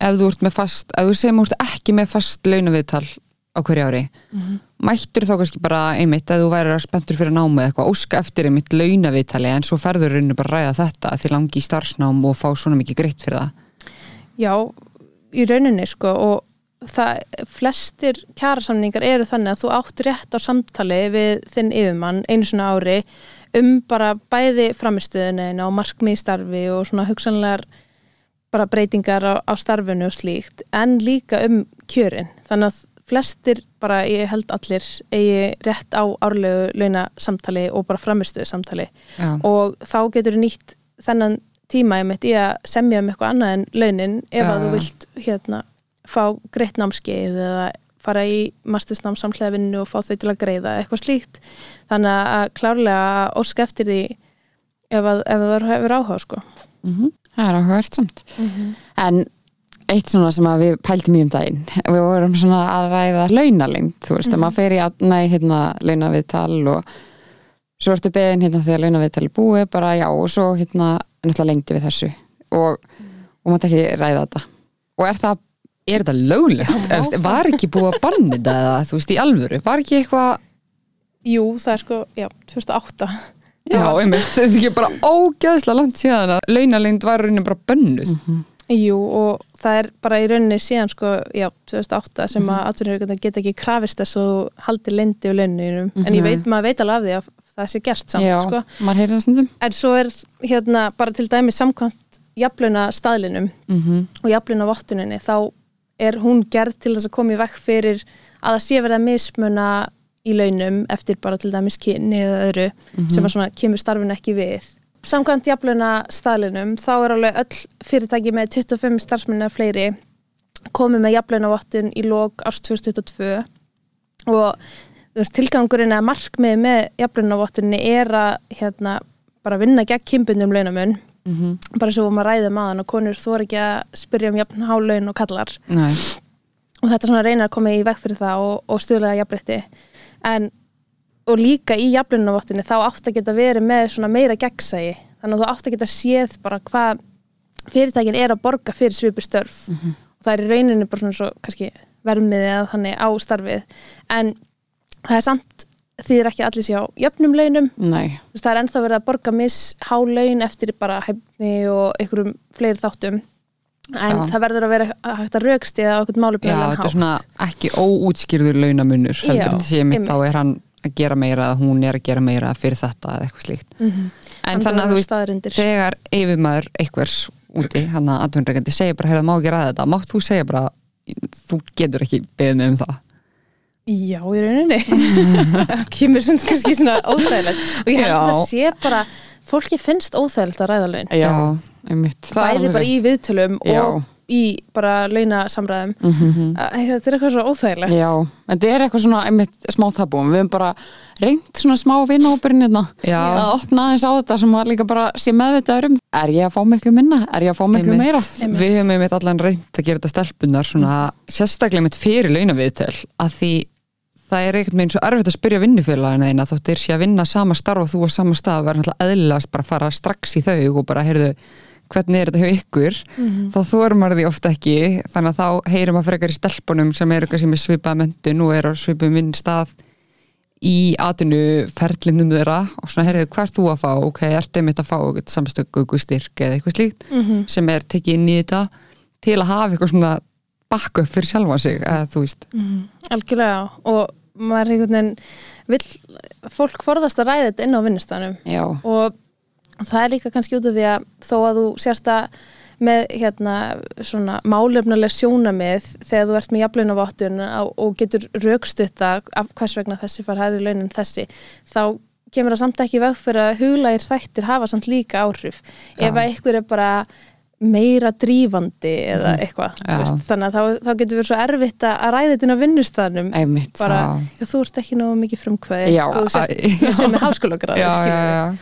ef þú ert með fast, ef þú segir múrt ekki með fast launaviðtal á hverju ári mættur þá kannski bara einmitt að þú væri að spenntur fyrir námi eitthvað óska eftir einmitt launaviðtali en svo ferður reynu bara að ræða þetta þið langi í starfsnám og fá svona mikið greitt fyrir það. Já, í rauninni sko og það, flestir kjærasamningar eru þannig að þú átt rétt á samtali við þinn yfirmann einu svona ári um bara bæði framistöðunina og markmið í starfi og svona hugsanlegar bara breytingar á, á starfinu og slíkt en líka um kjörin. Þannig að flestir bara, ég held allir eigi rétt á árlegu launasamtali og bara framistöðu samtali Já, og þá getur þú nýtt þennan tíma ég mitt í að semja um eitthvað annað en launin ef Já, að þú vilt hérna fá greitt námskeið eða fara í mastersnám samhlega vinnu og fá þau til að greiða eitthvað slíkt. Þannig að klárlega að óska eftir því ef, að, ef það hefur áhuga sko mm Það er áhugavert samt. En eitt svona sem að við pæltum í um daginn, við vorum svona að ræða launalind, þú veist, að maður fer í að, nei, hérna, launaviðtal og svo ertu beðin hérna þegar launaviðtal er búið, bara já, og svo hérna, náttúrulega lengdi við þessu og, og maður ekki ræða þetta. Og er það, Er þetta löglegt? Var ekki búið að banni þetta eða þú veist í alvöru? Var ekki eitthvað Jú, það er sko, já, 2008 Já, einmitt, þetta er ekki bara ógæðslega langt síðan að launalind var raunin bara bönnuð. Jú, og það er bara í rauninni síðan sko, já, 2008 sem að atvinnurögundar geta ekki krafist þess að þú haldir lendi við launinum, en ég veit, maður veit alveg af því að það sé gerst samt, já, sko. en svo er hérna bara til dæmi samkvæmt jafluna staðlinum Mm og jafluna vottuninni, þá er hún gerð til þess að koma í vekk fyrir að það sé verið að mismuna í launum eftir bara til dæmis kynni eða öðru sem að svona kemur starfinu ekki við. Samkvæmt jafluna staðlinum þá er alveg öll fyrirtæki með 25 starfsmennar fleiri komið með jafluna vottun í lók árs 2022 og veist, tilgangurinn eða markmið með jafluna vottunni er að hérna, bara vinna gegn kynbundum launamun. Bara svo maður ræði maðan og konur þóra ekki að spyrja um jafn há laun og kallar Nei, og þetta svona reynar að koma í veg fyrir það og, og stuðlega jafnrétti en og líka í jafnlunavottinni þá átt að geta verið með svona meira gegnsægi þannig að þú átt að geta séð bara hvað fyrirtækin er að borga fyrir svipu störf. Og það er í rauninu bara svona svo kannski vermiði að þannig á starfið. En það er samt þýðir ekki allir sé á jöfnum launum. Nei, það er ennþá verið að borga mishá laun eftir bara hefni og einhverjum fleiri þáttum en Já. það verður að vera hægt að raukst eða okkur já, málefnilegan þetta er svona ekki óútskýrður launamunur heldur Já, þetta sé mitt, þá er hann að gera meira að hún er að gera meira fyrir þetta eða eitthvað slíkt. Mhm. en þannig að þú veist, þegar yfirmaður einhvers úti, hann að atvinnreikandi segir bara, heyrða, má ekki ræða þetta, mátt þú segja bara þú getur ekki beðið mig um það. Já, í rauninni. Það kemur sem kannski svona óþægilegt. Og ég held Já. að sé bara fólki finnst óþægilegt að ræða laun. Já, einmitt. Það bæði alveg bara í viðtölum Já. og í bara launasamræðum Mm -hmm. Þetta er eitthvað svo óþægilegt Já, þetta er eitthvað svona einmitt smá tabúum, við höfum bara reynt svona smá vinnahópurinn hérna að opna aðeins á þetta sem að líka bara sé meðvitaður um, er ég að fá miklu minna er ég að fá miklu Einmitt. meira Einmitt. við höfum einmitt allan reynd að gera þetta stelpunar svona sérstaklega mitt fyrir launaviðtel að því það er einhvern veginn svo erfitt að spyrja vinnufélagina þeina þótt þeir sé að vinna sama starf og þú á sama stað verður náttúrulega eðlilegast bara að fara strax í þau og bara heyrðu hvernig er þetta hjá ykkur þá þórum maður því ofta ekki þannig að þá heyrum maður frekar í stelpunum sem eru kannski með svipaða mentun og eru á svipum minn stað í atvinnu ferlinum þeirra og svona heyrðu hvert þú að fá? Ok, ertu einmitt að fá samstöku styrk eða eitthvað slíkt Mhm. sem er tekið inn í þetta til að hafa eitthvað svona bakku upp fyrir sjálfa sig eða þú veist. Algjörlega. Og maður einhvern veginn vill, fólk forðast að ræða þetta inn á vinnustanum og það er líka kannski út af því að þó að þú sérst að með hérna svona málefnuleg sjónamið þegar þú ert með jafnlaunavottun og getur raukstutta af hvers vegna þessi far hærri laun en þessi þá kemur það samt ekki veg fyrir að huglægir þættir hafa samt líka áhrif. Ef að ykkur er bara meira drífandi eða eitthvað þú Já. veist, þannig að þá, þá getur verið svo erfitt að ræða þetta inn á vinnustanum bara, þú ert ekki náðu mikið frumkvæði þú sést, sem er háskólagráður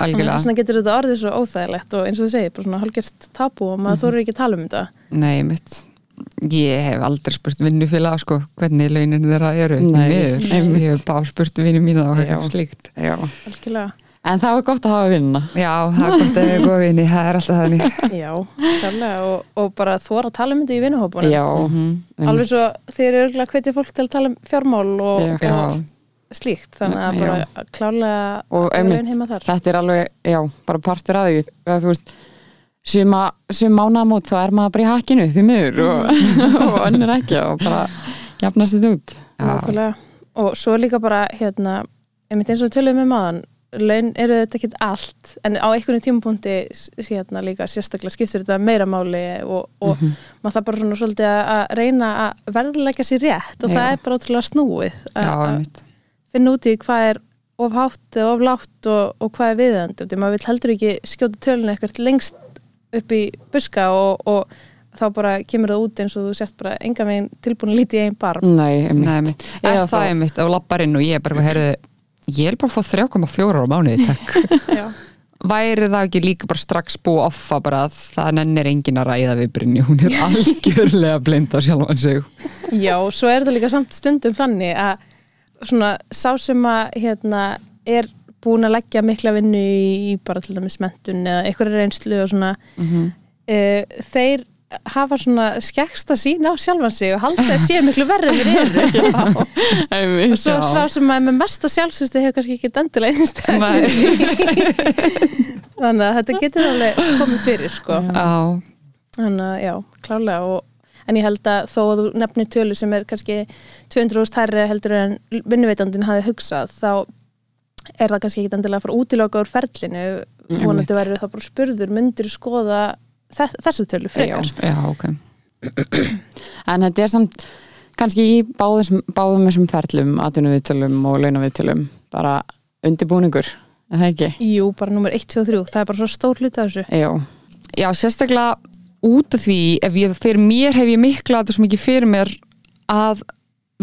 Þannig að svona getur þetta orðið svo óþægilegt og eins og þú segir, bara svona hálfgerst tabu og maður þorir ekki að tala um þetta. Nei, mitt Ég hef aldrei spurt vinnufélag sko, hvernig launin þeirra eru Nei, einmitt. Ég hef bara spurt vinnu mína og Já. slíkt Já. Algjörlega. En það var gott að hafa vinna Já, það er gott að er góð vinni, það er alltaf þannig Já, kærlega og, og bara þóra að tala um þetta í vinnuhópunum. Já, Mhm. Alveg svo þeir eru örgulega hvetja fólk til að tala um fjármál og, Já. Já, og slíkt, þannig að Já. bara klálega Og einmitt, þetta er alveg, já, bara partur að því að þú veist sum mánamót þá er maður bara í hakkinu því miður og, og önnur ekki og bara jafnast þetta út. Nákvæmlega. Og svo líka bara hérna, einmitt eins og við töluðum með maðan laun eru þetta ekkert allt en á einhvern tímapunkti hérna líka sérstaklega skiptir þetta meira máli og, og Mhm. maður það bara svona svolítið að- reyna að verðleika sér rétt og Já. það er bara ótrúlega snúið já, einmitt finna út í hvað er of hátt eða of látt og, og hvað er viðandi og maður vil heldur ekki skjóta tölun eitthvað lengst upp í buska og, og þá bara kemur það út eins og þú sért bara enga veginn tilbúin að lítið í einn barm Nei, einmitt. Nei, einmitt. Er það þá- einmitt á labbarinn og ég er bara, heyrðu ég er bara að fá 3,4 á mánuði, takk Já. væri það ekki líka bara strax búið offa bara að það nennir engin að ræða við Brynju, hún er algjörlega blind á sjálfan sig Já, svo er þetta líka samt stundum þannig að svona sá sem að hérna er búin að leggja mikla vinnu í, í bara til dæmis mentun eða einhverja reynslu og svona Mhm. uh, þeir hafa svona skeksta sín á sjálfan sig og halda að sé miklu verri en þeir eru. Og svo sá sem að með mesta sjálfsvist hefur kannski ekki endilega einnig stæð þannig að þetta getur alveg komið fyrir sko. Já, þannig að já, klálega og, en ég held að þó að þú nefnir tölu sem er kannski 200.000 hærri heldur en vinnuveitandin hafi hugsað þá er það kannski ekki endilega að fara útiloka úr ferlinu. Vonandi Einmitt. verður það bara spurður myndir skoða þess, þessu tölu frekar? Já, ok. En þetta er samt kannski í báðum, báðum þessum ferlum, atvinnuviðtölum og launaviðtölum bara undirbúningur, er það ekki? Jú, bara nummer 1, 2 og 3, það er bara svo stór hluti af þessu. Já, Já, sérstaklega út af því ef ég, fyrir mér hef ég mikla þetta svo mikið fyrir mér að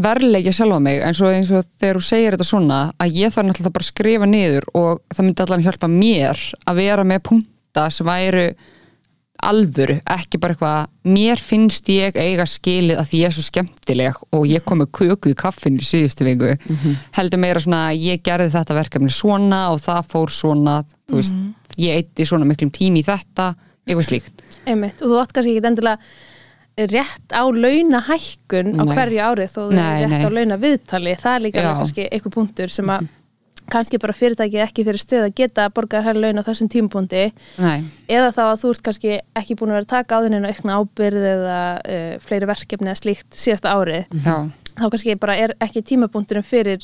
verðleikja sjálfa mig. Eins og, eins og þegar þú segir þetta svona að ég þarf náttúrulega bara að skrifa niður og það myndi allan hjálpa mér að vera með punta sem væru alvöru, ekki bara eitthvað mér finnst ég eiga skilið að því ég er svo skemmtileg og ég kom með köku í kaffinu í síðustu viku. Heldur meira svona að ég gerði þetta verkefni svona og það fór svona þú veist, ég eitti svona miklum tími í þetta, eitthvað slíkt. Einmitt, og þú átt kannski ekki endilega rétt á launahækkun á Nei. hverju ári þó þú Nei, er rétt nei. á launaviðtali. Það er líka kannski einhver punktur sem að kannski bara fyrirtækið ekki fyrir stöð að geta að borga hær laun á þessum tímapunkti. Nei, eða þá að þú ert kannski ekki búin að vera að taka á þinn en aukna ábyrð eða uh, fleiri verkefni eða slíkt síðasta ári. Já, þá kannski bara er ekki tímapunkturinn fyrir,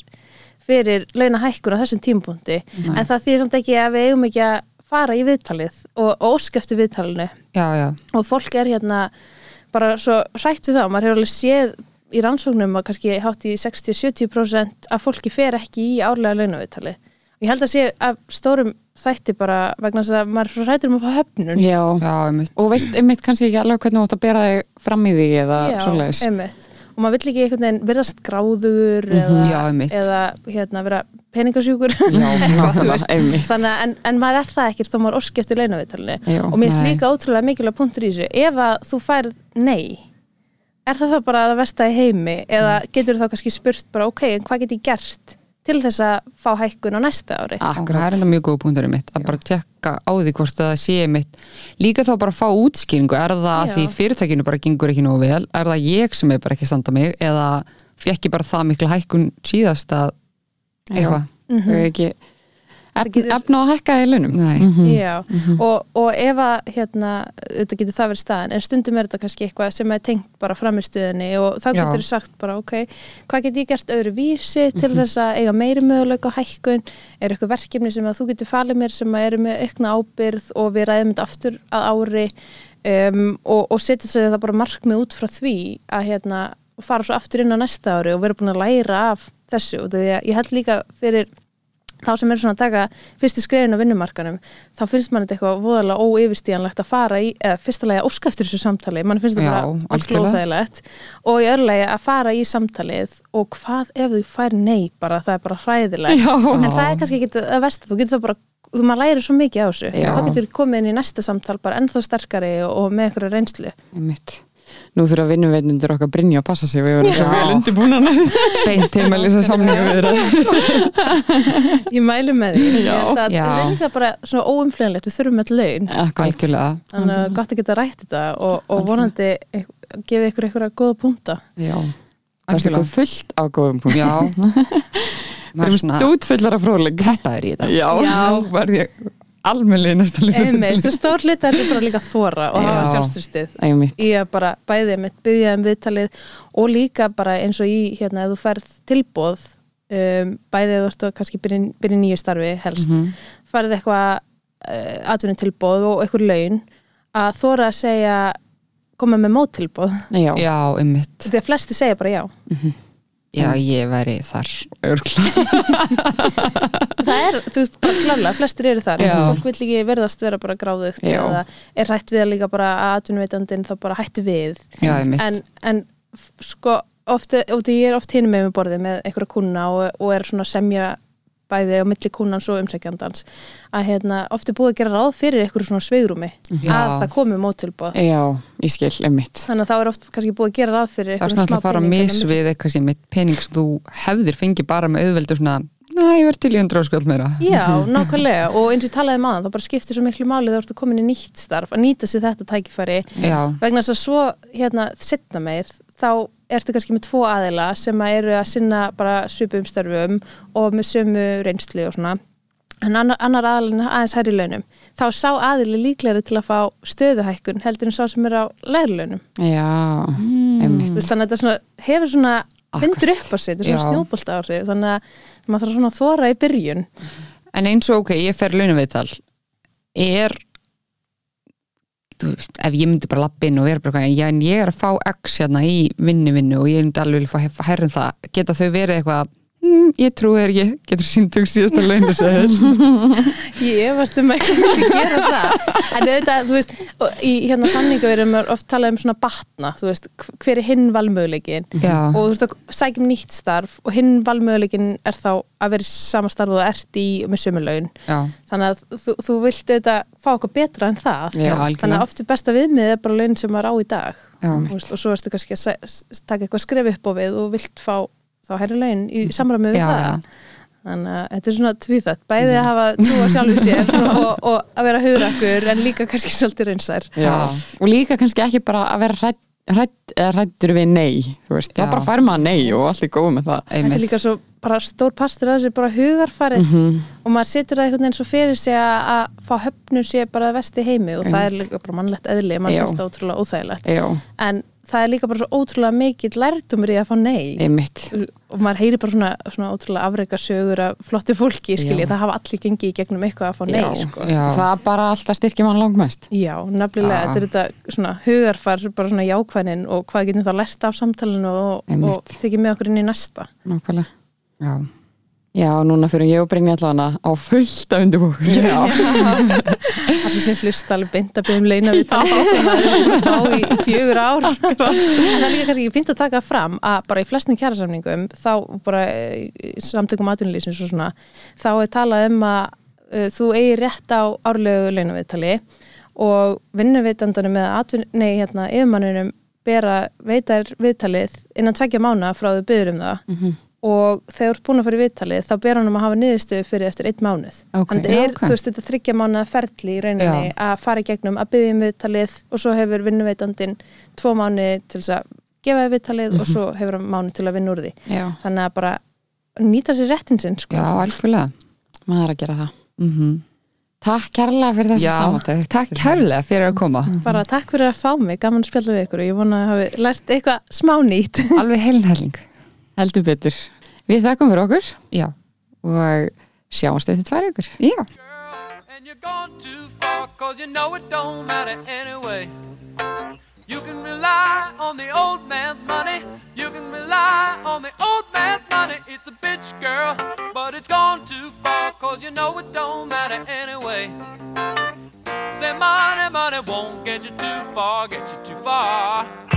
fyrir launahækkun á þessum tímapunkti. En það þýðir samt ekki að við eigum ekki að fara í viðtalið og, og eftir viðtalinu já, já og fólk er hérna bara svo hrætt við það, maður hefur alveg séð í rannsóknum að kannski hátt í 60-70% að fólki fer ekki í árlega launaviðtali. Ég held að sé að stórum þætti bara vegna þess að maður er svo hrættur um að fá höfnun. já. Já, einmitt Og veist einmitt kannski ekki alveg hvernig þú átt að bera þig fram í því eða svoleiðis. einmitt. Og maður vill ekki einhvern veginn verðast gráður eða, Mhm. Já, einmitt. eða hérna, vera peningasjúkur. Já, þú að en, en maður er það ekkert þó maður orski eftir launaviðtalinu. Já, og mér finnst líka ótrúlega mikilvæg punktur í þessu. Ef að þú færð nei er það þá bara það versta í heimi? Eða getur þá kannski spurt bara ok, en hvað get ég gert til þess að fá hækkun á næsta ári? Og það er enda mjög góða punktur mitt að bara tekka á því hvort það sé mitt. Líka þá bara að fá útskýringu. Er það að Já. því fyrirtækinu bara gengur ekki nógu vel? Er það ég sem er bara ekki að standa mig? Eða fekk ég bara það mikla hækkun síðast að eitthvað. Mhm. Þau ekki efn, getur- efna að hækka í launum. Nei. Já, og, og ef að hérna, þetta getur það verið staðan en stundum er þetta kannski eitthvað sem er tengt bara framistuðinni og þá getur þú sagt bara ok, hvað get ég gert öðru vísi til þess að eiga meiri möguleika á hækkun? Er eitthvað verkefni sem að þú getur falið mér sem að eru með aukna ábyrð og við ræðum þetta aftur að ári um, og, og setja þess það bara markmið út frá því að hérna, fara svo aftur inn á næsta ári og vera búin að læra af þessu og því að ég held líka fyrir þá sem eru svona að taka fyrstu skreiðin á vinnumarkanum þá finnst mann þetta eitthvað voðalega óyfirstíðanlegt að fara í, eða fyrsta lagi að óska eftir þessu samtali. Mann finnst þetta bara ótrúlega óþægilegt. Og í öðru lagi að fara í samtalið og hvað ef þú fær nei bara, það er bara hræðilegt. En það er kannski ekki að versta, þú getur það bara þú maður læri svo mikið á þessu. Já. þá getur komið inn í næsta samtal bara ennþá sterkari og, og með einhverju reynslu. Einmitt. Nú þurfa vinnuveitindur okkar Brynja að passa sig við verðum svo vel undirbúna beint heim að lýsa samninga við það ég mælu með því. Það er líka bara svona óumflýjanlegt. Við þurfum öll laun. Þannig að gott að geta rætt þetta og, og vonandi gefa ykkur einhverja góða punta. Já. Það er eitthvað fullt á góðum punkt já. Við erum svona stútfullar af fróðleik. Peppaður í þetta. Já. Já. Almennilega næsta einmitt, svo stór hluti er þetta bara líka þóra og hafa Já. sjálfstyrstið Einmitt. í að bara bæði einmitt byggja um viðtalið og líka bara eins og í hérna ef þú ferð tilbóð um, bæði ef þú ert að kannski byrja, nýju starfi helst, Mhm. farið eitthvað uh, atvinni tilbóð og eitthvað laun að þóra að segja koma með móttilbóð Já. já, einmitt því að flesti segja bara já já, ég væri þar það er, þú veist, bara klálega, flestir eru þar. Fólk vill ekki verðast vera bara gráðugt Já. eða er hætt við að líka bara að atvinnuveitandinn þá bara hætti við. Já, en, en sko ofta, og því ég er oft hinum með með borðið með einhverja kuna og, og er svona semja bæði á milli kunnans og umsækjandans að hérna, oft er búið að gera ráð fyrir einhverju svona sveigrúmi Já. að það komi mótilbóð Já, ég skil, einmitt. Þannig að þá er oft kannski búið að gera ráð fyrir það er einhverjum svona smá að fara að peningum á mis milli. við eitthvað sem eitt pening sem þú hefðir fengið bara með auðveldu svona, næ, ég verð til í hundra áskjöld meira. Já, nákvæmlega. Og eins og ég talaði um aðan þá bara skiptir svo miklu máli þegar þú ert komin í nýtt starf að nýta sér þetta tækifæri. Já, vegna þess að svo hérna setna meir þá ertu kannski með tvo aðila sem að eru að sinna bara svipum störfum og með sömu reynslu og svona. En annar, annar aðilin aðeins hærri launum. Þá sá aðili líklegri til að fá stöðuhækkun heldur en sá sem er á læri launum. Já, einmitt. Þú veist, þannig að þetta svona, hefur svona vindur upp á sig, þetta er svona snjóbolt áhrif þannig að maður þarf svona að þóra í byrjun. En eins og ok, ég fer launaveital er þú veist, ef ég myndi bara lappa inn og vera bara, já, en ég er að fá x hérna í vinnu vinnu og ég myndi alveg vilja fá herrum það, geta þau verið eitthvað hm, ég trúi þér ekki, getur sínt þau síðasta launasæðil Ég efast um ekki að gera það. En auðvitað, þú veist í hérna samningu erum við oft talað um svona batna, þú veist, hver er hinn valmöguleikin já, og þú veist að sækjum nýtt starf og hinn valmöguleikin er þá að vera í sama starf og ert í með sömulaun þannig að þú, þú vilt auðvitað fá eitthvað betra en það. Já, þannig að oft er besta viðmið er bara laun sem maður á í dag. Veist, og svo ertu kannski að taka eitthvað skref upp á við og vilt fá þá herri laun í samræmi við Já, það. já. þannig að þetta er svona tvíþætt. Bæði að hafa trú á sjálfu sér og, og að vera hugrakkur en líka kannski svolítið reynsær Já. Og líka kannski ekki bara að vera hrætt hrættur við nei þú veist, Já. þá bara fær maður nei og allir góð með það. Þetta er einmitt líka svo bara stór partur af þessu bara hugarfarið. Mhm. og maður setur það einhvern veginn svo fyrir sig að, að fá höfnun sé bara það vesti heimi og það er líka bara mannlegt eðli mann finnst það ótrúlega óþægilegt. Já, en það er líka bara svo ótrúlega mikill lærtumur í að fá nei. Einmitt. Og maður heyri bara svona, svona ótrúlega afreika sögur af flottu fólki, skilji, það hafa allir gengið í gegnum eitthvað að fá nei, Já. sko. já, Það bara alltaf styrkir mann langmest. Já, nefnilega, þetta er þetta svona hugarfar, bara svona jákvænin og hvað getum þá lært af samtalinu og, og tekið með okkur inn í næsta. Nákvæmlega. Já, Já, núna fyrir ég og Brynja allavega á fullt af undirbúkur Já, Allir sem hlusta alveg beint að byrja um leina við það fá í fjögur ár. en það er líka kannski ekki fint að taka fram að bara í flestin kjærasamningum, þá bara eh, samtökum atvinnulísins og svona, þá er talað um að uh, þú eigi rétt á árlegu launaviðtali og vinnuveitandanum með atvinn, nei, hérna, yfirmanninum bera veitar viðtalið innan tveggja mánu frá þau byður um það og þegar þú ert búin að fara í viðtalið þá ber hann um að hafa niðurstöðu fyrir eftir einn mánuð. Ok, þannig er, ok. þú veist, þetta þryggja mánuða ferli í rauninni Já. að fara í gegnum að byggja um viðtalið og svo hefur vinnuveitandinn tvo mánuði til þess að gefa viðtalið Mhm. og svo hefur hann mánuð til að vinna úr því. Já, þannig að bara nýta sér réttin sinn sko. Já, algjörlega. Maður að gera það. mm Takk kærlega fyrir þessi Já, samantækt. takk kærlega fyrir að koma. Bara takk fyrir að fá mig, gaman að spjalla við ykkur og ég vona að hafi lært eitthvað smá nýtt. Alveg heilnhelling Heldur betur. Við þakkum fyrir okkur Já, og sjáumst eftir tvær ykkur. já girl, and you're gone too far, cause you know it don't matter anyway. You can rely on the old man's money, you can rely on the old man's money. It's a bitch, girl, but it's gone too far, cause you know it don't matter anyway. Say money, money won't get you too far, get you too far.